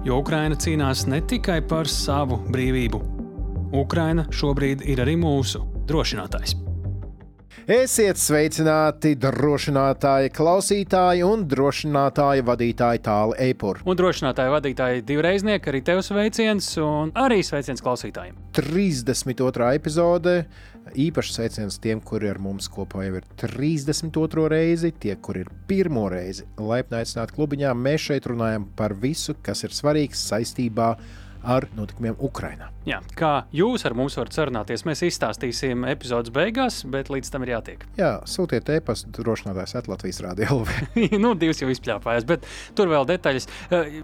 Jo Ukraina cīnās ne tikai par savu brīvību. Ukraina šobrīd ir arī mūsu drošinātājs. Esiet sveicināti, drošinātāji, klausītāji un drošinātāja vadītāji tālu eipuru. Un drošinātāja vadītāji divreiznieki arī tev sveiciens un arī sveiciens klausītājiem. 32. epizode. Īpašs sveiciens tiem, kuri ar mums kopā jau ir 32. reizi, tie, kur ir pirmo reizi. Laipni aicināti klubiņā. Mēs šeit runājam par visu, kas ir svarīgs saistībā ar ar notikumiem Ukrajinā. Jā, kā jūs ar mums varat sarunāties, mēs izstāstīsim epizodes beigās, bet līdz tam ir jātiek. Jā, sūtiet e-pastu drošinātājs Latvijas Rādio LV. nu, divas jau izpļāpājās, bet tur vēl detaļas.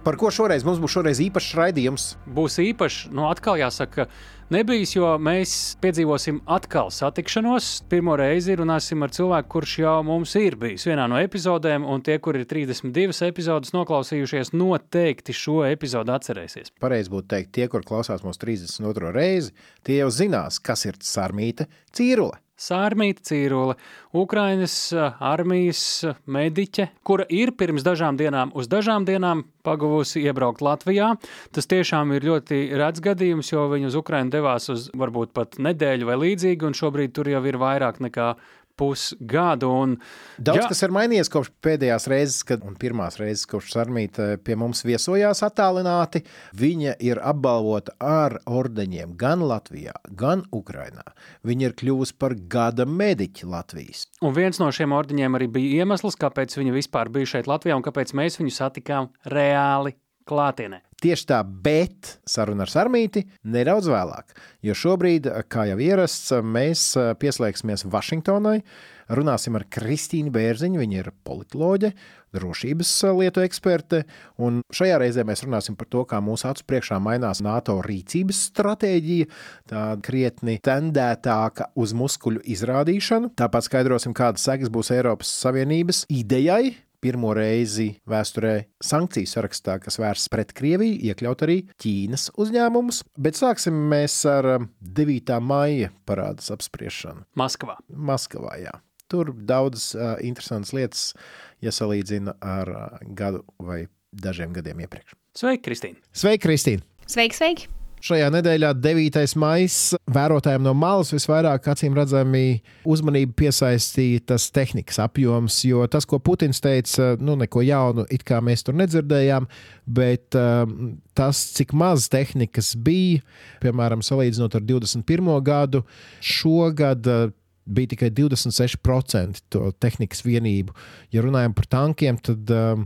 Par ko šoreiz mums būs šoreiz īpašs raidījums? Būs īpašs, nu atkal jāsaka, nebijis, jo mēs piedzīvosim atkal satikšanos. Pirmo reizi runāsim ar cilvēku, kurš jau mums ir bijis vienā no epizodēm, un tie, kur ir 32 epizodes noklausījušies, noteikti šo epizodu atcerēsies. Pareizi būtu teikt, tie, kur klausās mūsu 32. reizi, tie jau zinās, kas ir sarmīta cīrule. Sārmīta Cīrule, Ukraiņas armijas mediķe, kura ir pirms dažām dienām uz dažām dienām pagavusi iebraukt Latvijā. Tas tiešām ir ļoti redzams gadījums, jo viņa uz Ukrajinu devās uz varbūt pat nedēļu vai līdzīgi, un šobrīd tur jau ir vairāk nekā pusgadu. Un, Daudz jā. kas ir mainījies kopš pēdējās reizes, kad pirmās reizes, kopš Sarmīta pie mums viesojās attālināti. Viņa ir apbalvota ar ordeņiem gan Latvijā, gan Ukrainā. Viņa ir kļuvusi par gada mediķi Latvijas. Un viens no šiem ordeņiem arī bija iemesls, kāpēc viņa vispār bija šeit Latvijā un kāpēc mēs viņu satikām reāli klātienē. Tieši tā, bet saruna ar Sarmīti nedaudz vēlāk, jo šobrīd, kā jau ierasts, mēs pieslēgsimies Vašingtonai, runāsim ar Kristīnu Bērziņu, viņa ir politoloģe, drošības lietu eksperte, un šajā reizē mēs runāsim par to, kā mūsu acu priekšā mainās NATO rīcības stratēģija, tāda krietni tendētāka uz muskuļu izrādīšanu. Tāpat skaidrosim, kādas sekas būs Eiropas Savienības idejai pirmo reizi vēsturē sankciju sarakstā, kas vērsts pret Krieviju, iekļaut arī Ķīnas uzņēmumus. Bet sāksim mēs ar 9. Um, maija parādas apspriešanu. Maskavā. Maskavā jā. Tur daudz uh, interesantas lietas, ja salīdzina ar uh, gadu vai dažiem gadiem iepriekš. Sveiki, Kristīne! Sveiki, Kristīne! Sveiki, sveiki! Šajā nedēļā, 9. maija, vērotājiem no malas visvairāk acīm redzami uzmanību piesaistīja tas tehnikas apjoms, jo tas, ko Putins teica, nu, neko jaunu it kā mēs tur nedzirdējām, bet um, tas, cik maz tehnikas bija, piemēram, salīdzinot ar 21. gadu, šogad. Uh, bija tikai 26% to tehnikas vienību. Ja runājam par tankiem, tad um,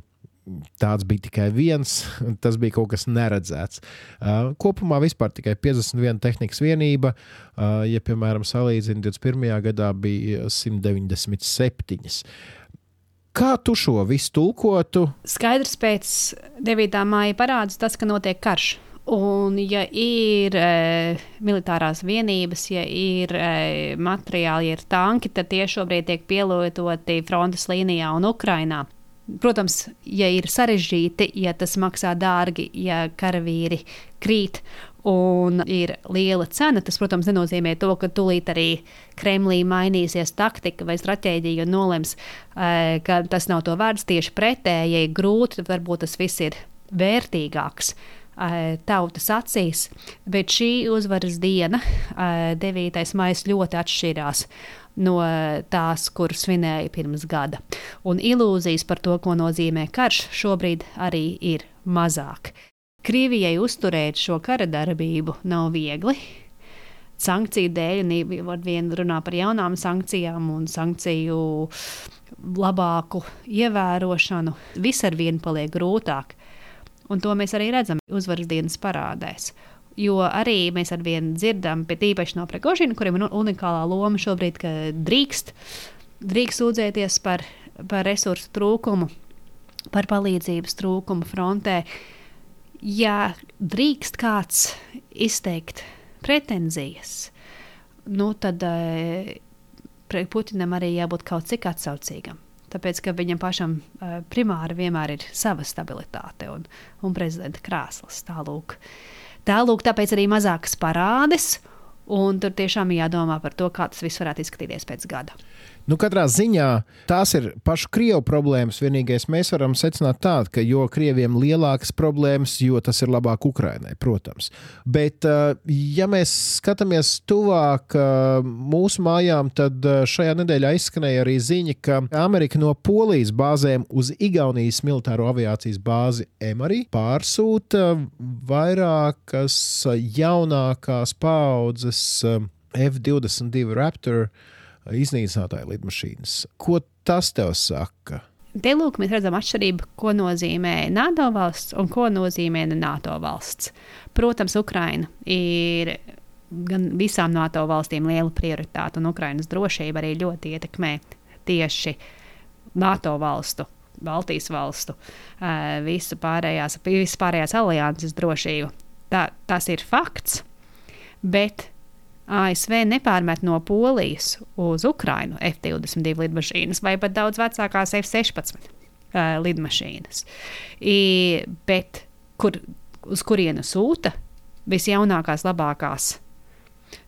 tāds bija tikai viens, tas bija kaut kas neredzēts. Uh, kopumā vispār tikai 51 tehnikas vienība, uh, ja, piemēram, salīdzina 21. gadā bija 197. Kā tu šo visu tulkotu? Skaidrs pēc 9. māja parādās tas, ka notiek karš. Un, ja ir e, militārās vienības, ja ir e, materiāli, ja ir tanki, tad tie šobrīd tiek pielietoti frontes līnijā un Ukrainā. Protams, ja ir sarežģīti, ja tas maksā dārgi, ja karavīri krīt un ir liela cena, tas, protams, nenozīmē to, ka tūlīt arī Kremlī mainīsies taktika vai stratēģija un nolems, eh, ka tas nav to vērts. Tieši pretēji, ja ir grūti, tad varbūt tas viss ir vērtīgāks eh, tautas acīs, bet šī uzvaras diena, 9. Eh, maija, ļoti atšķirās no tās, kuras svinēja pirms gada. Un ilūzijas par to, ko nozīmē karš, šobrīd arī ir mazāk. Krievijai uzturēt šo kara darbību nav viegli. Sankciju dēļ, un vien runā par jaunām sankcijām un sankciju labāku ievērošanu, viss ar vienu paliek grūtāk. Un to mēs arī redzam uzvaras dienas parādēs. Jo arī mēs ar vienu dzirdam, bet īpaši no Pregožina, kuriem ir unikālā loma šobrīd, ka drīkst, drīkst sūdzēties par, par resursu trūkumu, par palīdzības trūkumu frontē. Ja drīkst kāds izteikt pretenzijas, nu, tad uh, Putinam arī jābūt kaut cik atsaucīgam. Tāpēc, ka viņam pašam uh, primāri vienmēr ir sava stabilitāte un, un prezidenta krēsls. Tālūk. Tālūk, tāpēc arī mazākas parādes, un tur tiešām jādomā par to, kā tas viss varētu izskatīties pēc gada. Nu, katrā ziņā tās ir pašu Krievu problēmas. Vienīgais mēs varam secināt tādu, ka jo Krieviem lielākas problēmas, jo tas ir labāk Ukrainai, protams. Bet, eh, ja mēs skatāmies tuvāk eh, mūsu mājām, tad eh, šajā nedēļā izskanēja arī ziņa, ka Amerika no Polijas bāzēm uz Igaunijas militāro aviācijas bāzi Emarī pārsūta vairākas jaunākās paudzes F-22 Raptor iznīcinātāju lidmašīnas. Ko tas tev saka? Te lūk, mēs redzam atšķirību, ko nozīmē NATO valsts un ko nozīmē NATO valsts. Protams, Ukraina ir gan visām NATO valstīm liela prioritāte, un Ukrainas drošība arī ļoti ietekmē tieši NATO valstu, Baltijas valstu, visu pārējās, visu pārējās alianses drošību. Tā, tas ir fakts, bet ASV nepārmet no Polijas uz Ukrajinu F-22 lidmašīnas vai pat daudz vecākās F-16 uh, lidmašīnas. I, bet kur, uz kurienu sūta visjaunākās, labākās,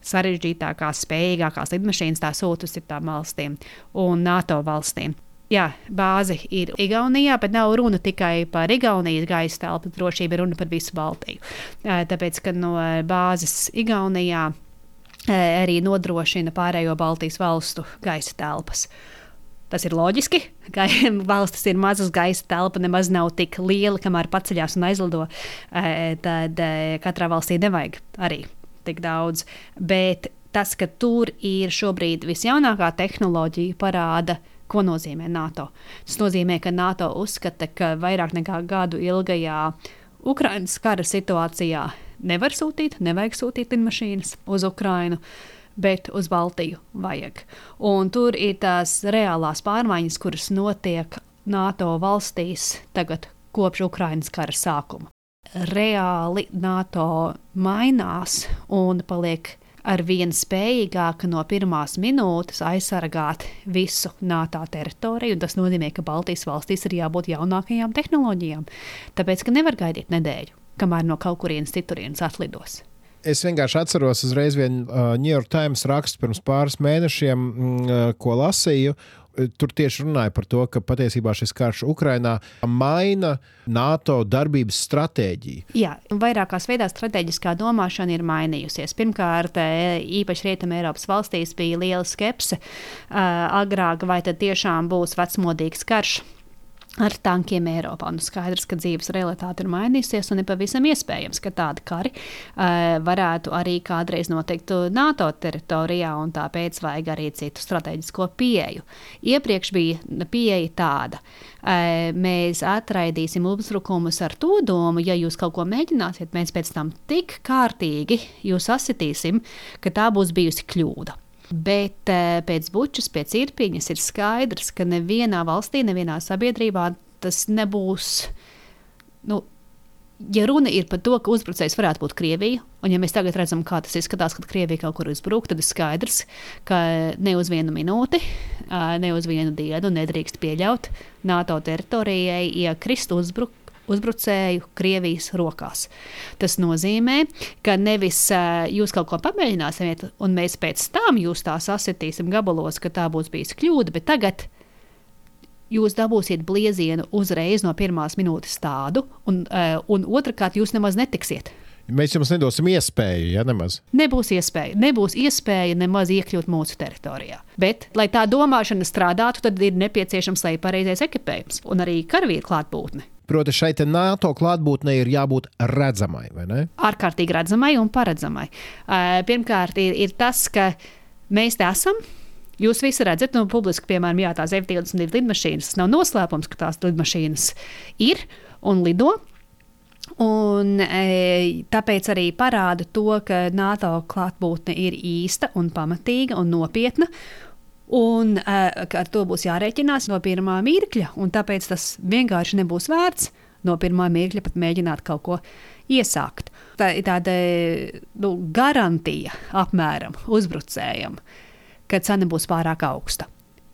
sarežģītākās, spējīgākās lidmašīnas, tā sūta uz citām valstīm un NATO valstīm. Jā, bāzi ir Igaunijā, bet nav runa tikai par Igaunijas gaisa telpu drošību, runa par visu Baltiju. Tāpēc, ka no bāzes Igaunijā arī nodrošina pārējo Baltijas valstu gaisa telpas. Tas ir loģiski, ka valstis ir mazas gaisa telpa, nemaz nav tik liela, kamēr paceļās un aizlido. Tad katrā valstī nevajag arī tik daudz. Bet tas, ka tur ir šobrīd visjaunākā tehnoloģija, parāda, ko nozīmē NATO. Tas nozīmē, ka NATO uzskata, ka vairāk nekā gadu ilgajā Ukraiņas kara situācijā nevar sūtīt, nevajag sūtīt lidmašīnas uz Ukrajinu. Bet uz Baltiju vajag. Un tur ir tās reālās pārmaiņas, kuras notiek NATO valstīs tagad kopš Ukraiņas kara sākuma. Reāli NATO mainās un paliek ar vien spējīgāka no pirmās minūtes aizsargāt visu NATO teritoriju. Tas nozīmē, ka Baltijas valstīs ir jābūt jaunākajām tehnoloģijām. Tāpēc, ka nevar gaidīt nedēļu kamēr no kaut kurienes citurienes atlidos. Es vienkārši atceros, uzreiz vien uh, New York Times rakstu pirms pāris mēnešiem, mm, uh, ko lasīju. Tur tieši runāja par to, ka patiesībā šis karš Ukrajinā maina NATO darbības stratēģiju. Jā, vairākās veidās strateģiskā domāšana ir mainījusies. Pirmkārt, īpaši Rietumē Eiropas valstīs bija liela skepse uh, agrāk, vai tad tiešām būs vecmodīgs karš ar tankiem Eiropā. Nu, skaidrs, ka dzīves realitāte ir mainījusies, un ir pavisam iespējams, ka tādi kari uh, varētu arī kādreiz notikt NATO teritorijā, un tāpēc vajag arī citu strateģisko pieeju. Iepriekš bija pieeja tāda. Uh, mēs atraidīsim uzbrukumus ar to domu, ja jūs kaut ko mēģināsiet, mēs pēc tam tik kārtīgi jūs asitīsim, ka tā būs bijusi kļūda. Bet eh, pēc bučas, pēc irpiņas ir skaidrs, ka nevienā valstī, nevienā sabiedrībā tas nebūs. Nu, ja runa ir par to, ka uzbrucējs varētu būt Krievija, un ja mēs tagad redzam, kā tas izskatās, kad Krievija kaut kur uzbruk, tad ir skaidrs, ka ne uz vienu minūti, ne uz vienu dienu nedrīkst pieļaut NATO teritorijai iekrist uzbrukt uzbrucēju Krievijas rokās. Tas nozīmē, ka nevis uh, jūs kaut ko pamēģināsiet, un mēs pēc tam jūs tā sasitīsim gabalos, ka tā būs bijusi kļūda, bet tagad jūs dabūsiet bliezienu uzreiz no pirmās minūtes tādu, un, uh, un otrkārt jūs nemaz netiksiet. Mēs jums nedosim iespēju, ja nemaz. Nebūs iespēja, nebūs iespēja nemaz iekļūt mūsu teritorijā. Bet, lai tā domāšana strādātu, tad ir nepieciešams, lai ir pareizais ekipējums un arī karavīru klātbūtne. Proti, šai NATO klātbūtnei ir jābūt redzamai, vai ne? Ārkārtīgi redzamai un paredzamai. Pirmkārt, ir, ir tas, ka mēs te esam. Jūs visi redzat, nu, publiski, piemēram, jā, tās F-22 lidmašīnas. Tas nav noslēpums, ka tās lidmašīnas ir un lido. Un, e, tāpēc arī parāda to, ka NATO klātbūtne ir īsta un pamatīga un nopietna. Un uh, ar to būs jārēķinās no pirmā mirkļa, un tāpēc tas vienkārši nebūs vērts no pirmā mirkļa pat mēģināt kaut ko iesākt. Tā ir tāda nu, garantija apmēram uzbrucējam, ka cena būs pārāk augsta.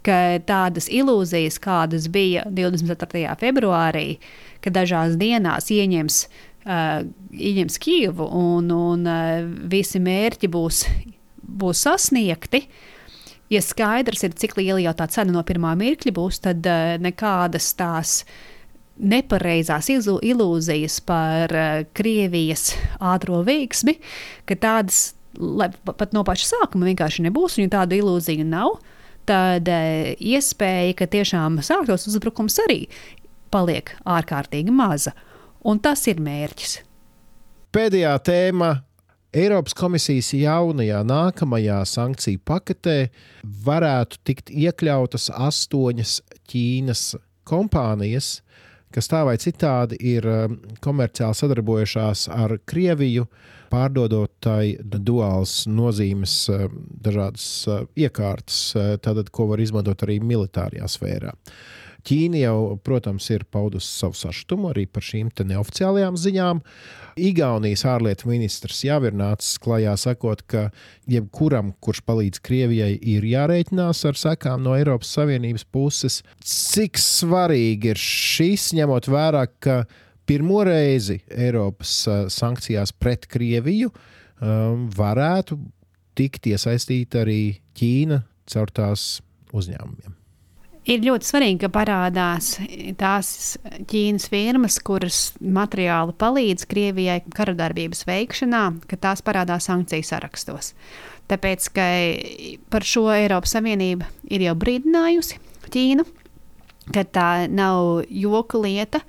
Ka tādas ilūzijas, kādas bija 24. februārī, ka dažās dienās ieņems, uh, ieņems Kijevu un, un uh, visi mērķi būs, būs sasniegti, ja skaidrs ir, cik liela jau tā cena no pirmā mirkļa būs, tad uh, nekādas tās nepareizās ilūzijas par uh, Krievijas ātrā veiksmi, ka tādas lai, pat no paša sākuma vienkārši nebūs, un ja tādu ilūziju nav, tad uh, iespēja, ka tiešām sāktos uzbrukums arī paliek ārkārtīgi maza. Un tas ir mērķis. Pēdējā tēma Eiropas komisijas jaunajā, nākamajā sankciju paketē varētu tikt iekļautas astoņas Ķīnas kompānijas, kas tā vai citādi ir um, komerciāli sadarbojušās ar Krieviju, pārdodot tai duāls nozīmes um, dažādas uh, iekārtas, uh, tātad, ko var izmantot arī militārajā sfērā. Ķīna jau, protams, ir paudusi savu sašutumu arī par šīm neoficiālajām ziņām. Igaunijas ārlietu ministrs jau ir nācis klajā, sakot, ka jebkuram, kurš palīdz Krievijai, ir jārēķinās ar sekām no Eiropas Savienības puses. Cik svarīgi ir šis, ņemot vērā, ka pirmo reizi Eiropas sankcijās pret Krieviju um, varētu tikt iesaistīta arī Ķīna caur tās uzņēmumiem ir ļoti svarīgi, ka parādās tās Ķīnas firmas, kuras materiāli palīdz Krievijai karadarbības veikšanā, ka tās parādās sankciju sarakstos. Tāpēc, ka par šo Eiropas Savienība ir jau brīdinājusi Ķīnu, ka tā nav joka lieta.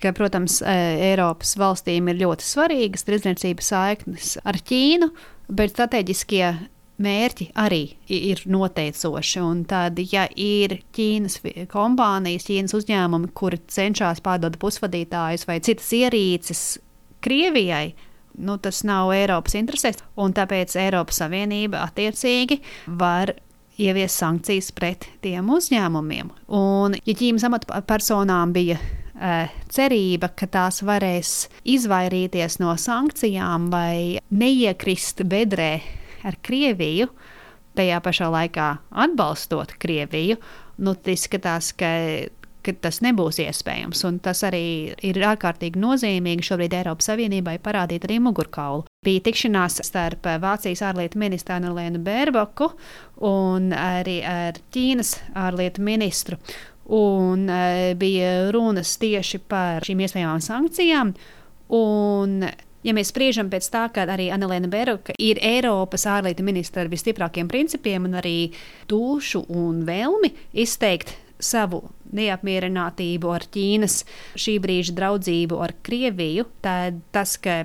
Ka, protams, e, Eiropas valstīm ir ļoti svarīgas tirdzniecības saiknes ar Ķīnu, bet strateģiskie mērķi arī ir noteicoši. Tad, ja ir Ķīnas kompānijas, Ķīnas uzņēmumi, kuri cenšas pārdot pusvadītājus vai citas ierīces Krievijai, nu, tas nav Eiropas interesēs. Tāpēc Eiropas Savienība attiecīgi var ievies sankcijas pret tiem uzņēmumiem. Un, ja Ķīnas amatpersonām bija uh, cerība, ka tās varēs izvairīties no sankcijām vai neiekrist bedrē ar Krieviju, tajā pašā laikā atbalstot Krieviju, nu, izskatās, ka, ka tas nebūs iespējams. Un tas arī ir ārkārtīgi nozīmīgi šobrīd Eiropas Savienībai parādīt arī mugurkaulu. Bija tikšanās starp Vācijas ārlietu ministru Annelēnu Bērboku un arī ar Ķīnas ārlietu ministru. Un uh, bija runas tieši par šīm iespējamām sankcijām. Un Ja mēs spriežam pēc tā, ka arī Anelēna Beruka ir Eiropas ārlietu ministra ar visstiprākiem principiem un arī dušu un vēlmi izteikt savu neapmierinātību ar Ķīnas šī brīža draudzību ar Krieviju, tad tas, ka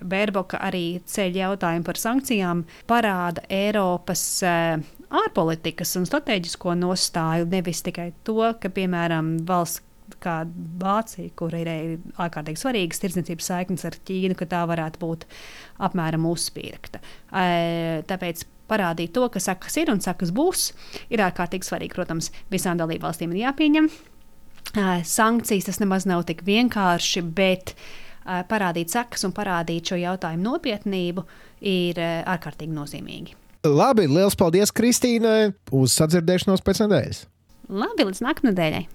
Bērboka arī ceļ jautājumu par sankcijām, parāda Eiropas uh, ārpolitikas un strateģisko nostāju, nevis tikai to, ka, piemēram, valsts kā Vācija, kur ir ārkārtīgi svarīgas tirdzniecības saiknes ar Ķīnu, ka tā varētu būt apmēram uzspirkta. Tāpēc parādīt to, ka sakas ir un sakas būs, ir ārkārtīgi svarīgi. Protams, visām dalībvalstīm ir jāpieņem. Sankcijas tas nemaz nav tik vienkārši, bet parādīt sekas un parādīt šo jautājumu nopietnību ir ārkārtīgi nozīmīgi. Labi, liels paldies Kristīnai uz sadzirdēšanos pēc nedēļas. Labi, līdz nākamnedēļai!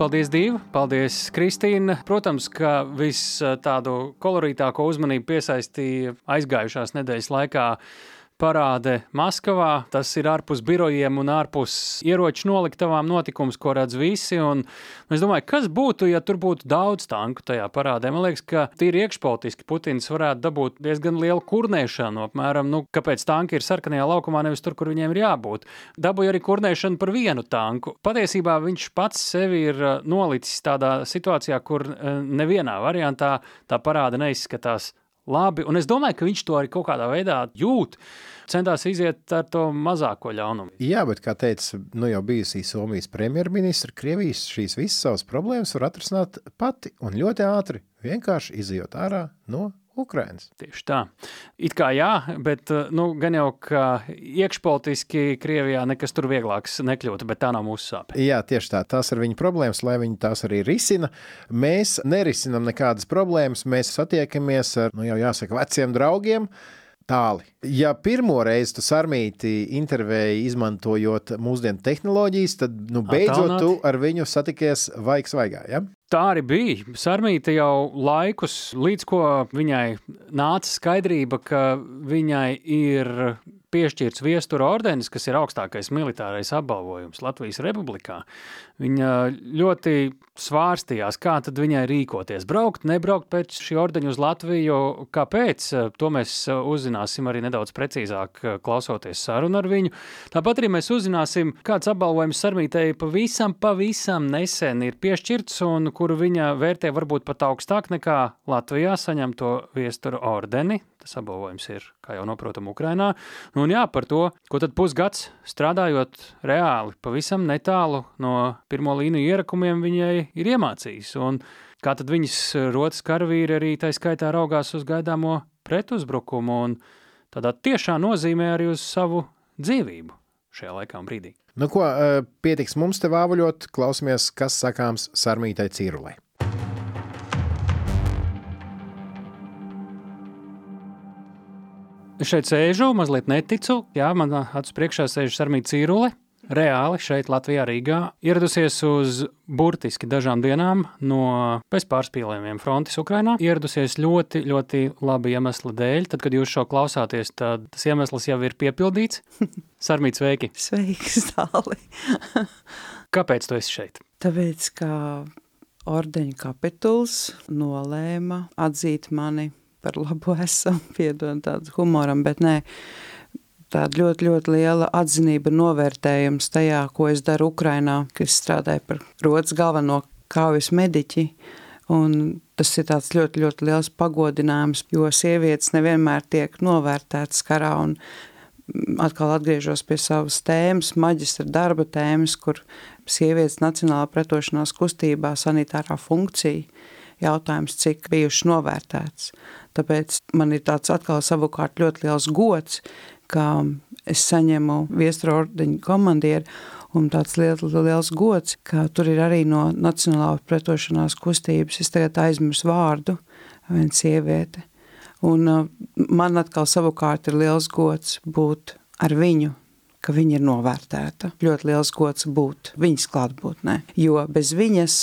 Paldies, Dīva! Paldies, Kristīna! Protams, ka viss tādu kolorītāko uzmanību piesaistīja aizgājušās nedēļas laikā parāde Maskavā. Tas ir ārpus birojiem un ārpus ieroču noliktavām notikums, ko redz visi. Un es domāju, kas būtu, ja tur būtu daudz tanku tajā parādē. Man liekas, ka tīri iekšpolitiski Putins varētu dabūt diezgan lielu kurnēšanu. Apmēram, nu, kāpēc tanki ir sarkanajā laukumā, nevis tur, kur viņiem ir jābūt. Dabūja arī kurnēšanu par vienu tanku. Patiesībā viņš pats sevi ir uh, nolicis tādā situācijā, kur uh, nevienā variantā tā parāda neizskatās labi. Un es domāju, ka viņš to arī kaut kādā veidā jūt. Centās iziet ar to mazāko ļaunumu. Jā, bet, kā teica nu jau bijusī Somijas premjerministra, Krievijas šīs visas savas problēmas var atrisināt pati un ļoti ātri, vienkārši izjot ārā no Ukrainas. Tieši tā. It kā jā, bet nu, gan jau, ka iekšpolitiski Krievijā nekas tur vieglāks nekļūtu, bet tā nav mūsu sāpe. Jā, tieši tā. Tās ir viņa problēmas, lai viņi tās arī risina. Mēs nerisinām nekādas problēmas. Mēs satiekamies ar, nu, jau jāsaka, veciem draugiem tāli. Ja pirmo reizi tu sarmīti intervēji izmantojot mūsdienu tehnoloģijas, tad nu, beidzot tu ar viņu satikies vaigs vaigā. Ja? Tā arī bija. Sarmīta jau laikus, līdz ko viņai nāca skaidrība, ka viņai ir piešķirts viestura ordenis, kas ir augstākais militārais apbalvojums Latvijas Republikā. Viņa ļoti svārstījās, kā tad viņai rīkoties. Braukt, nebraukt pēc šī ordeņa uz Latviju. Kāpēc? To mēs uzzināsim arī nedaudz precīzāk, klausoties sarunu ar viņu. Tāpat arī mēs uzzināsim, kāds apbalvojums Sarmītei pavisam, pavisam nesen ir piešķirts un kuru viņa vērtē varbūt pat augstāk nekā Latvijā saņemto viestura ordeni. Tas apbalvojums ir, kā jau noprotam, Ukrainā. Nu, un jā, par to, ko tad pusgads strādājot reāli, pavisam netālu no pirmo līniju ierakumiem, viņai ir iemācījis. Un kā tad viņas rotas karavīri arī tā skaitā raugās uz gaidāmo pretuzbrukumu un tādā tiešā nozīmē arī uz savu dzīvību šajā laikā un brīdī. Nu, ko eh, pietiks mums te vāvuļot, klausamies, kas sakāms Sarmītai Cīrulai. Es šeit sēžu, mazliet neticu. Jā, man acis priekšā sēž Sarmīta Cīrule. Reāli šeit, Latvijā, Rīgā, ieradusies uz burtiski dažām dienām no bezpārspīlējumiem frontes Ukrainā. Ieradusies ļoti, ļoti labi iemesla dēļ. Tad, kad jūs šo klausāties, tad tas iemesls jau ir piepildīts. Sarmīt, sveiki! Sveiki, Stāli! Kāpēc tu esi šeit? Tāpēc, ka ordeņa kapituls nolēma atzīt mani par labu esam, piedod tāds humoram, bet nē, tāda ļoti, ļoti liela atzinība novērtējums tajā, ko es daru Ukrainā, ka es strādāju par rodas galveno kaujas mediķi, un tas ir tāds ļoti, ļoti liels pagodinājums, jo sievietes nevienmēr tiek novērtētas karā, un atkal atgriežos pie savas tēmas, maģistra darba tēmas, kur sievietes nacionālā pretošanās kustībā sanitārā funkcija, jautājums, cik bijuši novērtēts. Tāpēc man ir tāds atkal savukārt ļoti liels gods, ka es saņemu viestra ordeņu komandieru un tāds liels, liels gods, ka tur ir arī no Nacionālā pretošanās kustības, es tagad aizmirsu vārdu, viena sieviete. Un uh, man atkal savukārt ir liels gods būt ar viņu, ka viņa ir novērtēta. Ļoti liels gods būt viņas klātbūtnē, jo bez viņas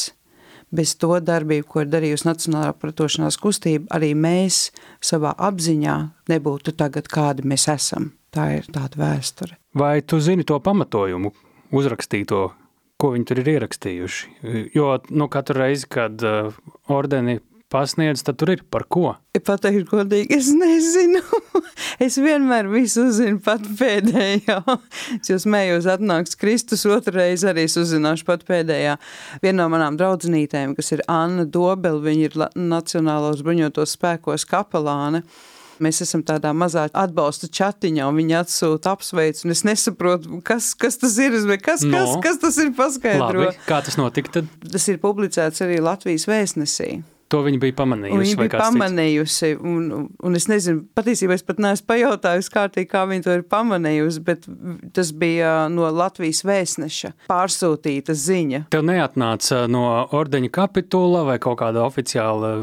bez to darbību, ko ir darījusi Nacionālā pretošanās kustība, arī mēs savā apziņā nebūtu tagad, kādi mēs esam. Tā ir tāda vēsture. Vai tu zini to pamatojumu, uzrakstīto, ko viņi tur ir ierakstījuši? Jo nu, katru reizi, kad uh, ordeni pasniedz, tad tur ir par ko? Pateikt godīgi, es nezinu. es vienmēr visu uzzinu pat pēdējā. es jau smējos atnāks Kristus, otrreiz arī uzzināšu pat pēdējā. Viena no manām draudzenītēm, kas ir Anna Dobel, viņa ir Nacionālos bruņotos spēkos kapelāne. Mēs esam tādā mazā atbalsta čatiņā, un viņi atsūta apsveicu, un es nesaprotu, kas, kas tas ir, kas, no. kas, kas tas ir paskaidro. Labi, kā tas notika tad? Tas ir publicēts arī Latvijas vēstnesī. To viņa bija pamanījusi. Viņa bija pamanījusi, un, un es nezinu, patiesībā es pat neesmu pajautājusi kārtīgi, kā viņa to ir pamanījusi, bet tas bija no Latvijas vēstneša pārsūtīta ziņa. Tev neatnāca no ordeņa kapitula vai kaut kāda oficiāla,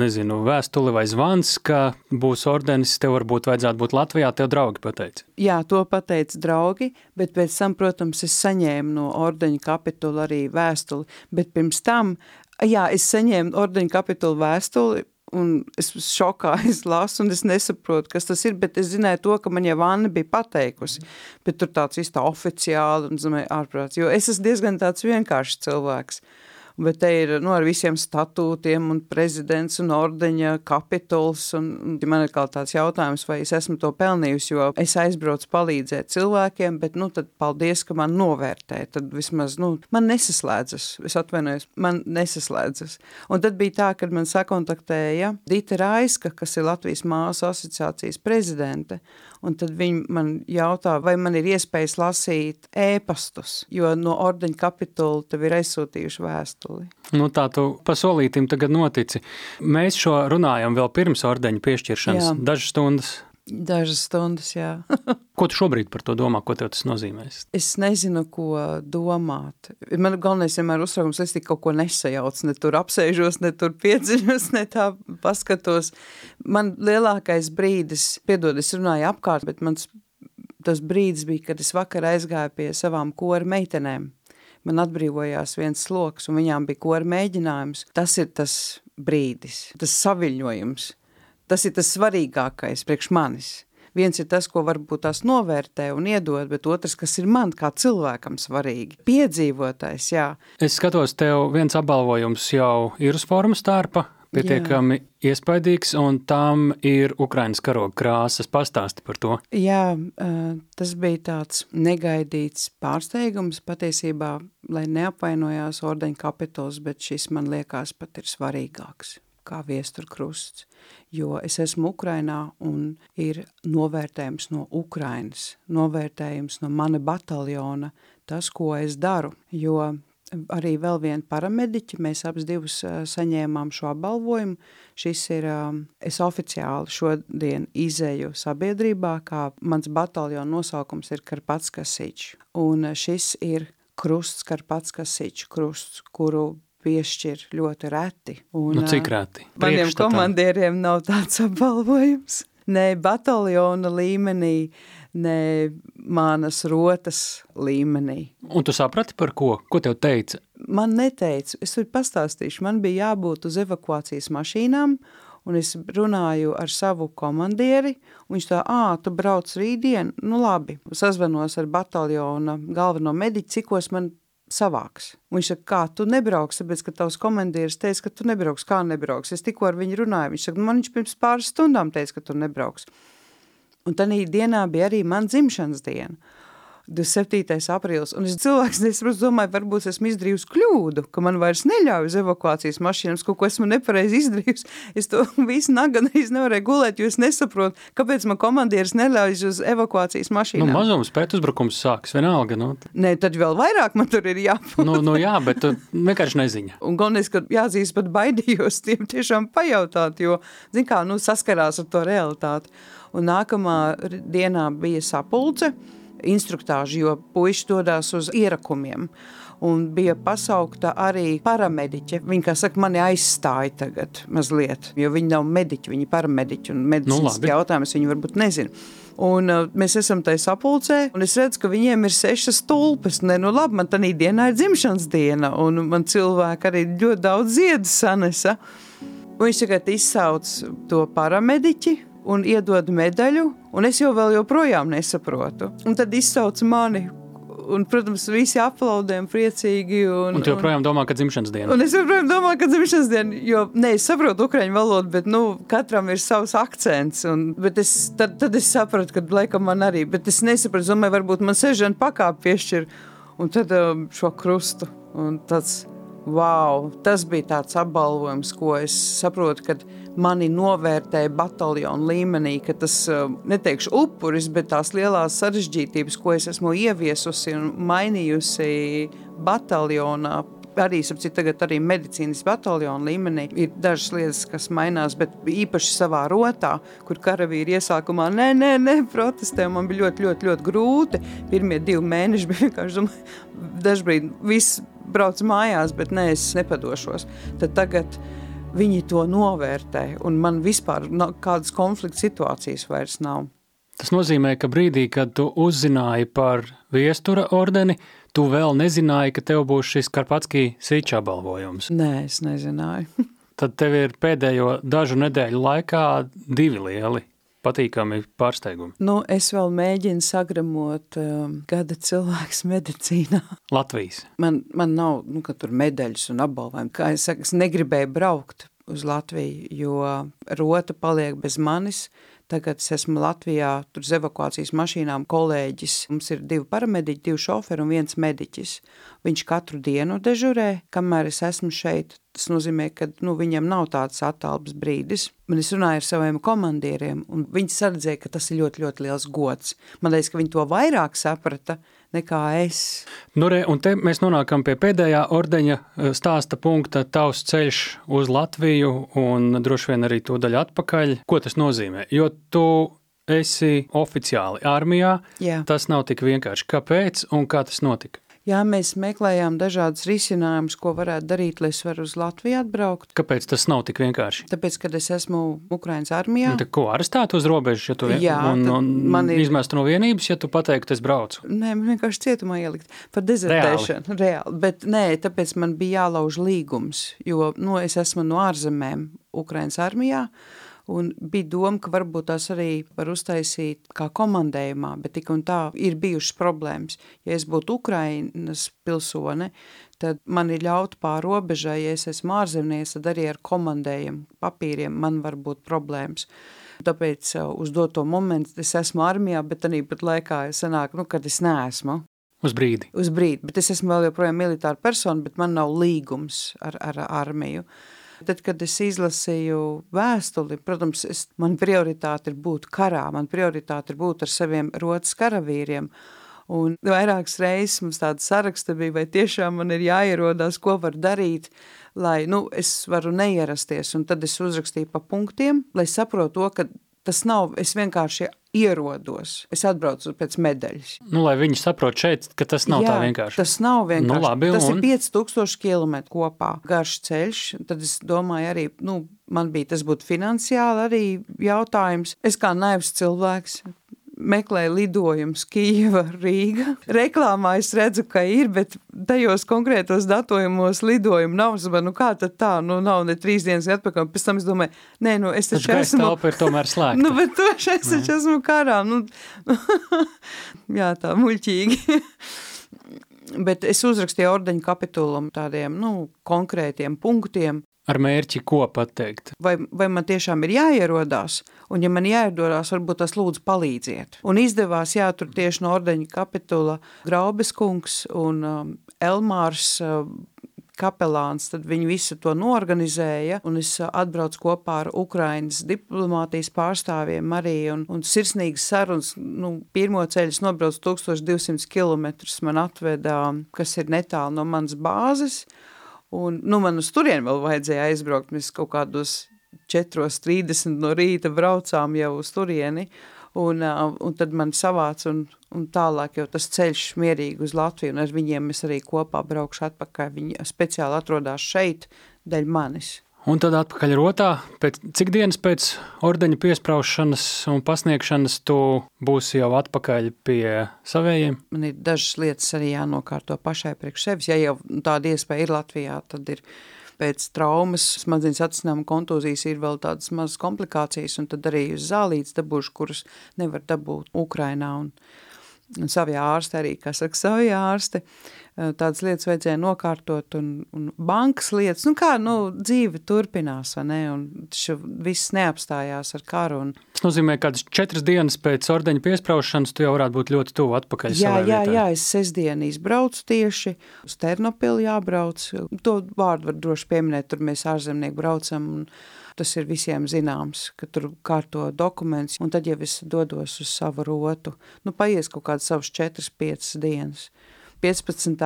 nezinu, vēstule vai zvans, ka būs ordenis, tev varbūt vajadzētu būt Latvijā, tev draugi pateica. Jā, to pateica draugi, bet pēc tam, protams, es saņēmu no ordeņa kapitula arī vēstuli, bet pirms tam jā, es saņēmu ordeņa kapitulu vēstuli, un es šokā es lasu, un es nesaprotu, kas tas ir, bet es zināju to, ka man jau Anna bija pateikusi, bet tur tāds īstā oficiāli, un, zināju, ārprāts, jo es esmu diezgan tāds vienkāršs cilvēks. Uh, bet te ir nu, ar visiem statūtiem un prezidents un ordeņa kapituls. Un, un man ir kā tāds jautājums, vai es esmu to pelnījusi, jo es aizbraucu palīdzēt cilvēkiem, bet nu, tad paldies, ka man novērtē. Tad vismaz nu, man nesaslēdzas, es atvainojos, man nesaslēdzas. Un tad bija tā, kad man sakontaktēja Dita Raiska, kas ir Latvijas māsu asociācijas prezidente, un tad viņi man jautā, vai man ir iespējas lasīt ēpastus, jo no ordeņa kapitula tev ir aizsūtījuši vēstuli. Nu, tā tu pasolītim tagad notici. Mēs šo runājam vēl pirms ordeņa piešķiršanas, Jā. dažas stundas. Dažas stundas, jā. Ko tu šobrīd par to domā, ko tas nozīmēs? es nezinu, ko domāt. Man galvenais vienmēr uztraukums, es tik kaut ko nesajaucu, ne tur apsēžos, ne tur piedziņos, ne tā paskatos. Man lielākais brīdis, piedod, es runāju apkārt, bet mans tas brīdis bija, kad es vakar aizgāju pie savām kora meitenēm. Man atbrīvojās viens sloks, un viņām bija kora mēģinājums. Tas ir tas brīdis, tas saviļņojums. Tas ir tas svarīgākais priekš manis. Viens ir tas, ko varbūt tās novērtē un iedod, bet otrs, kas ir man kā cilvēkam svarīgi. Piedzīvotais, jā. Es skatos, tev viens apbalvojums jau ir uz formu starpa, pietiekami Jā. iespaidīgs, un tam ir Ukrainas karoga krāsas. Pastāsti par to. Jā, tas bija tāds negaidīts pārsteigums patiesībā, lai neapvainojās ordeņa kapitols, bet šis man liekas pat ir svarīgāks kā viesturkrusts, jo es esmu Ukrainā un ir novērtējums no Ukrainas, novērtējums no mana bataljona, tas, ko es daru, jo arī vēl viena paramediķi, mēs abas divas saņēmām šo apbalvojumu. Šis ir, es oficiāli šodien izēju sabiedrībā, kā mans bataljona nosaukums ir Karpatskasič. Un šis ir krusts Karpatskasič krusts, kuru piešķir ļoti reti. Un, nu, cik reti? Maniem komandieriem nav tāds apbalvojums. Ne bataljona līmenī, ne manas rotas līmenī. Un tu saprati par ko? Ko tev teica? Man neteica, es varu pastāstīšu, man bija jābūt uz evakuācijas mašīnām, un es runāju ar savu komandieri, un viņš tā, ā, tu brauc rītdien, nu labi, sazvanos ar bataljona galveno mediķi, cikos man savāks. Viņš saka, kā tu nebrauksi, tāpēc, ka tavs komandieris teica, ka tu nebrauks, kā nebrauks. Es tikko ar viņu runāju, viņš saka, man viņš pirms pāris stundām teica, ka tu nebrauks. Un tanī dienā bija arī man dzimšanas diena. 27. aprīlis, un es cilvēks nesaprotu, domāju, varbūt esmu izdarījusi kļūdu, ka man vairs neļauj uz evakuācijas mašīnām, kaut ko esmu nepareizi izdarījusi. Es to visu naganreiz nevarēju gulēt, jo es nesaprotu, kāpēc man komandieris neļauj uz evakuācijas mašīnām. Nu, mazums pēc uzbrukums sāks, vienalga. Nu. Nē, tad vēl vairāk man tur ir jābūt. nu, nu jā, bet tu vienkārši neziņa. Un galvenais, ka jāzīst pat baidījos tiem tiešām pajautāt, jo, zin kā, nu saskarās ar to realitāti. Un nākamā dienā bija sapulce, instruktāži, jo puiši dodās uz ierakumiem. Un bija pasaukta arī paramediķe. Viņa, kā saka, mani aizstāja tagad mazliet, jo viņi nav mediķi, viņi ir paramediķi un medicīnas nu, jautājumus viņi varbūt nezina. Un uh, mēs esam tajā sapulcē, un es redzu, ka viņiem ir sešas tulpes. Nē, nu labi, man tā dienā ir dzimšanas diena, un man cilvēki arī ļoti daudz ziedu sanesa. Un viņš tagad izsauc to paramediķi, un iedod medaļu, un es jau vēl joprojām nesaprotu. Un tad izsauc mani, un, protams, visi aplaudē un priecīgi. Un, un tu joprojām domā, ka dzimšanas diena. Un es joprojām domāju, ka dzimšanas diena, jo, ne, es saprotu ukraiņu valodu, bet, nu, katram ir savs akcents, un, bet es, tad, tad es sapratu, ka, laikam, man arī, bet es nesapratu, domāju, varbūt man sežana pakāp piešķir, un tad um, šo krustu, un tāds, wow, tas bija tāds apbalvojums, ko es saprotu, kad mani novērtēja bataljonu līmenī, ka tas, neteikšu upuris, bet tās lielās sarežģītības, ko es esmu ieviesusi un mainījusi bataljonā, arī, sapcīt, tagad arī medicīnas bataljona līmenī ir dažas lietas, kas mainās, bet īpaši savā rotā, kur karavīri iesākumā, nē, nē, nē, protestē, man bija ļoti, ļoti, ļoti grūti. Pirmie divi mēneši bija vienkārši, dažbrīd viss brauc mājās, bet nē, es nepadošos. Tad tagad viņi to novērtē, un man vispār kādas konflikta situācijas vairs nav. Tas nozīmē, ka brīdī, kad tu uzzināji par viestura ordeni, tu vēl nezināji, ka tev būs šis Karpatskī sīča balvojums. Nē, es nezināju. Tad tev ir pēdējo dažu nedēļu laikā divi lieli patīkami pārsteigumi. Nu, es vēl mēģinu sagramot um, gada cilvēks medicīnā. Latvijas. Man, man nav, nu, ka tur medaļas un apbalvojumi. Kā es saku, es negribēju braukt uz Latviju, jo rota paliek bez manis, Tagad es esmu Latvijā, tur uz evakuācijas mašīnām kolēģis. Mums ir divi paramediķi, divi šoferi un viens mediķis. Viņš katru dienu dežurē, kamēr es esmu šeit. Tas nozīmē, ka nu, viņam nav tāds attālpas brīdis. Man es runāju ar saviem komandieriem, un viņi saredzēja, ka tas ir ļoti, ļoti liels gods. Man liekas, ka viņi to vairāk saprata nekā es. Nu, re, un te mēs nonākam pie pēdējā ordeņa eh, stāsta punkta, tavs ceļš uz Latviju un droši vien arī to daļu atpakaļ. Ko tas nozīmē? Jo tu esi oficiāli armijā, Jā. tas nav tik vienkārši. Kāpēc un kā tas notika? Jā, mēs meklējām dažādas risinājumus, ko varētu darīt, lai es varu uz Latviju atbraukt. Kāpēc tas nav tik vienkārši? Tāpēc, kad es esmu Ukraiņas armijā, te ko arestēt uz robežas, ja tu Jā, un, un man ir- izmest no vienības, ja tu pateiktu, es braucu? Nē, man vienkārši cietumā ielikt par dezertēšanu. Reāli. Reāli. Bet nē, tāpēc man bija jālauž līgums, jo nu, es esmu no ārzemēm Ukrainas armijā. Un bija doma, ka varbūt tās arī var uztaisīt kā komandējumā, bet tik un tā ir bijušas problēmas. Ja es būtu Ukrainas pilsone, tad man ir ļaut pār robežai, ja es esmu ārzemnieks, tad arī ar komandējumu papīriem man var būt problēmas. Tāpēc uh, uz doto momentu es esmu armijā, bet arī pat laikā sanāk, nu, kad es neesmu Uz brīdi. uz brīdi, bet es esmu vēl joprojām militāra persona, bet man nav līgums ar, ar armiju. Tad, kad es izlasīju vēstuli, protams, es, man prioritāte ir būt karā, man prioritāte ir būt ar saviem rotas karavīriem. Un vairākas reizes mums tāda saraksta bija, vai tiešām man ir jāierodās, ko var darīt, lai, nu, es varu neierasties. Un tad es uzrakstīju pa punktiem, lai saprotu to, ka tas nav, es vienkārši ierodos. Es atbraucu pēc medaļas. Nu, lai viņi saprot šeit, ka tas nav Jā, tā vienkārši. Tas nav vienkārši. Nu, labi, tas un? ir 5000 km kopā garš ceļš. Tad es domāju, arī nu, man bija tas būtu finansiāli arī jautājums. Es kā naivs cilvēks. Meklēju lidojumus Kijava, Rīga. Reklāmā es redzu, ka ir, bet tajos konkrētos datojumos lidojumu nav. Es domāju, nu kā tad tā, nu nav ne trīs dienas atpakaļ. Pēc tam es domāju, nē, nu es taču esmu. telpa ir tomēr slēgta. Nu, bet to es taču esmu karā. Nu, jā, tā muļķīgi. bet es uzrakstīju ordeņu kapitulam tādiem, nu, konkrētiem punktiem. Ar mērķi, ko pateikt. Vai, vai man tiešām ir jāierodās, un ja man jāierodās, varbūt tas lūdzu palīdziet. Un izdevās, jā, tur tieši no ordeņa kapitula Graubes kungs un um, Elmārs uh, kapelāns, tad viņi visu to norganizēja, un es uh, atbraucu kopā ar Ukrainas diplomātijas pārstāvjiem arī, un, un sirsnīgas sarunas, nu, pirmo ceļu es nobraucu 1200 km, man atveda, kas ir netālu no manas bāzes, un, nu, man uz turien vēl vajadzēja aizbraukt, mēs kaut kādos 4.30 no rīta braucām jau uz turieni, un, uh, un tad man savāc un, un tālāk jau tas ceļš mierīgi uz Latviju, un ar viņiem es arī kopā braukšu atpakaļ, viņi speciāli atrodās šeit dēļ manis. Un tad atpakaļ rotā, pēc cik dienas pēc ordeņa piesprāšanas un pasniegšanas tu būsi jau atpakaļ pie savējiem? Man ir dažas lietas arī jānokārto pašai priekš sevis, ja jau tāda iespēja ir Latvijā, tad ir pēc traumas, smadzenes atsināma kontūzijas ir vēl tādas mazas komplikācijas, un tad arī uz zālītes dabūšu, kuras nevar dabūt Ukrainā, un, un savi ārsti arī, kā saka, savi ārsti, eh, tādas lietas vajadzēja nokārtot, un, un bankas lietas, nu kā, nu, dzīve turpinās, vai ne, un viss neapstājās ar karu, un Tas nozīmē, ka kādas četras dienas pēc ordeņa piesprāšanas tu jau varētu būt ļoti tuvu atpakaļ Jā, jā, vietai. jā, es sestdien izbraucu tieši uz Ternopilu jābrauc. To vārdu var droši pieminēt, tur mēs ārzemnieki braucam, un tas ir visiem zināms, ka tur kārto dokuments, un tad jau es dodos uz savu rotu. Nu, paies kaut kādas savas 4-5 dienas. 15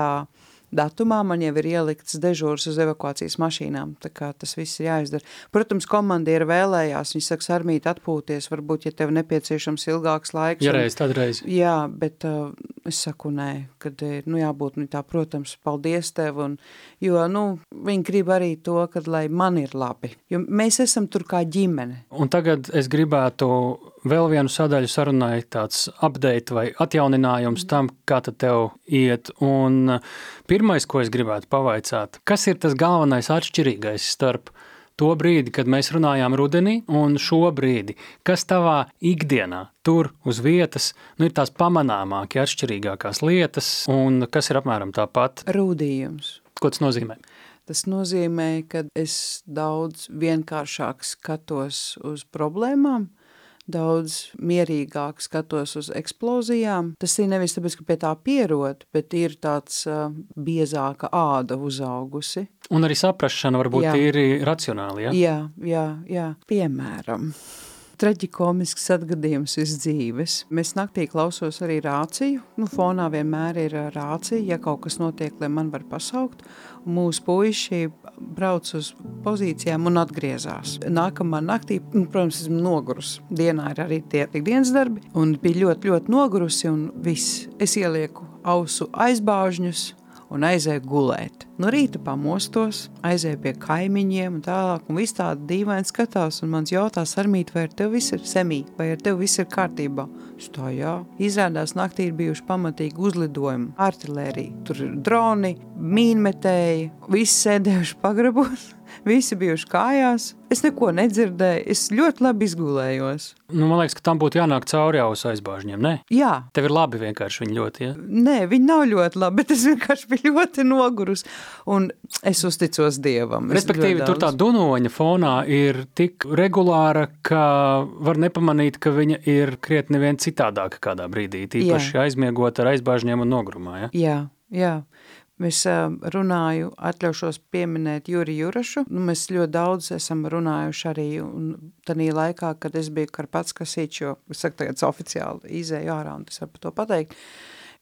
datumā man jau ir ielikts dežūrs uz evakuācijas mašīnām, tā kā tas viss ir jāizdara. Protams, komandieri vēlējās, viņi saka, armīt atpūties, varbūt, ja tev nepieciešams ilgāks laiks. Un- reiz, tad reiz. Jā, bet uh, es saku nē, kad ir, nu jābūt, nu tā, protams, paldies tev, un, jo, nu, viņi grib arī to, kad, lai man ir labi, jo mēs esam tur kā ģimene. Un tagad es gribētu vēl vienu sadaļu sarunai, tāds update vai atjauninājums tam, kā tad tev iet. Un pirmais, ko es gribētu pavaicāt, kas ir tas galvenais atšķirīgais starp to brīdi, kad mēs runājām rudenī, un šo brīdi, kas tavā ikdienā, tur uz vietas, nu, ir tās pamanāmākie, atšķirīgākās lietas, un kas ir apmēram tāpat, Rūdījums. ko tas nozīmē. Tas nozīmē, ka es daudz vienkāršāk skatos uz problēmām, daudz mierīgāk skatos uz eksplozijām. Tas ir nevis tāpēc, ka pie tā pierod, bet ir tāds uh, biezāka āda uzaugusi. Un arī saprašana varbūt Jā. ir racionāli. Ja? Jā, jā, jā. Piemēram, traģikomisks atgadījums uz dzīves. Mēs naktī klausos arī rāciju. Nu, fonā vienmēr ir rācija, ja kaut kas notiek, lai man var pasaukt. Mūsu puiši brauc uz pozīcijām un atgriezās. Nākamā naktī, nu, protams, esmu nogurus. Dienā ir arī tie dienas darbi. Un bija ļoti, ļoti nogurusi un viss. Es ielieku ausu aizbāžņus un aizēju gulēt. No rīta pamostos, aizēju pie kaimiņiem un tālāk, un viss tāda dīvaini skatās, un mans jautā sarmīt, vai ar tev viss ir semī, vai ar tev viss ir kārtībā. Es tā, jā. Izrādās naktī ir bijuši pamatīgi uzlidojumi, artilērija, tur ir droni, mīnmetēji, visi sēdējuši pagrabos. Visi bijuši kājās. Es neko nedzirdēju. Es ļoti labi izgulējos. Nu, man liekas, ka tam būtu jānāk cauri uz aizbāžņiem. Ne? Jā. Tev ir labi vienkārši viņi ļoti. Ja? Nē, viņi nav ļoti labi, bet es vienkārši biju ļoti nogurus. Un es uzticos Dievam. Es Respektīvi, tur tā dunoņa fonā ir tik regulāra, ka var nepamanīt, ka viņa ir krietni vien citādāka kādā brīdī. Tīpaši Jā. aizmiegot ar aizbāžņiem un nogrumā. Ja? Jā, jā. Es runāju, atļaušos pieminēt Juri Jurašu. Nu, mēs ļoti daudz esam runājuši arī tādā laikā, kad es biju Karpats Kasīčs, jo es saku, tagad oficiāli izēju ārā un es varu par to pateikt.